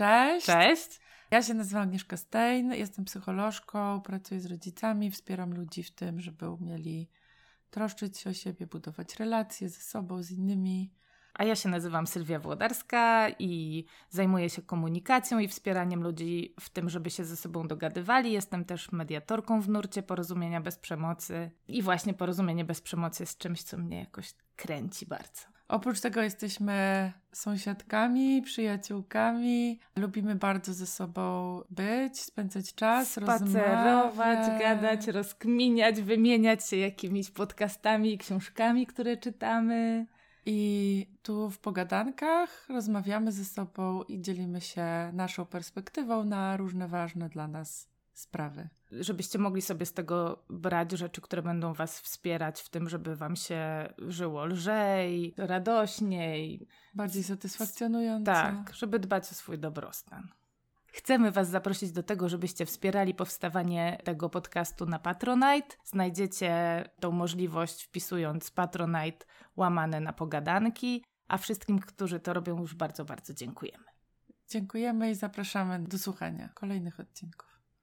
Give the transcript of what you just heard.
Cześć. Cześć. Ja się nazywam Agnieszka Stein, jestem psycholożką, pracuję z rodzicami, wspieram ludzi w tym, żeby umieli troszczyć się o siebie, budować relacje ze sobą, z innymi. A ja się nazywam Sylwia Włodarska i zajmuję się komunikacją i wspieraniem ludzi w tym, żeby się ze sobą dogadywali. Jestem też mediatorką w nurcie porozumienia bez przemocy i właśnie porozumienie bez przemocy jest czymś, co mnie jakoś kręci bardzo. Oprócz tego jesteśmy sąsiadkami, przyjaciółkami. Lubimy bardzo ze sobą być, spędzać czas, Spacerować, gadać, rozkminiać, wymieniać się jakimiś podcastami i książkami, które czytamy. I tu w pogadankach rozmawiamy ze sobą i dzielimy się naszą perspektywą na różne ważne dla nas sprawy. Żebyście mogli sobie z tego brać rzeczy, które będą Was wspierać w tym, żeby Wam się żyło lżej, radośniej. Bardziej satysfakcjonująco. Tak, żeby dbać o swój dobrostan. Chcemy Was zaprosić do tego, żebyście wspierali powstawanie tego podcastu na Patronite. Znajdziecie tą możliwość wpisując Patronite łamane na pogadanki, a wszystkim, którzy to robią, już bardzo, bardzo dziękujemy. Dziękujemy i zapraszamy do słuchania kolejnych odcinków.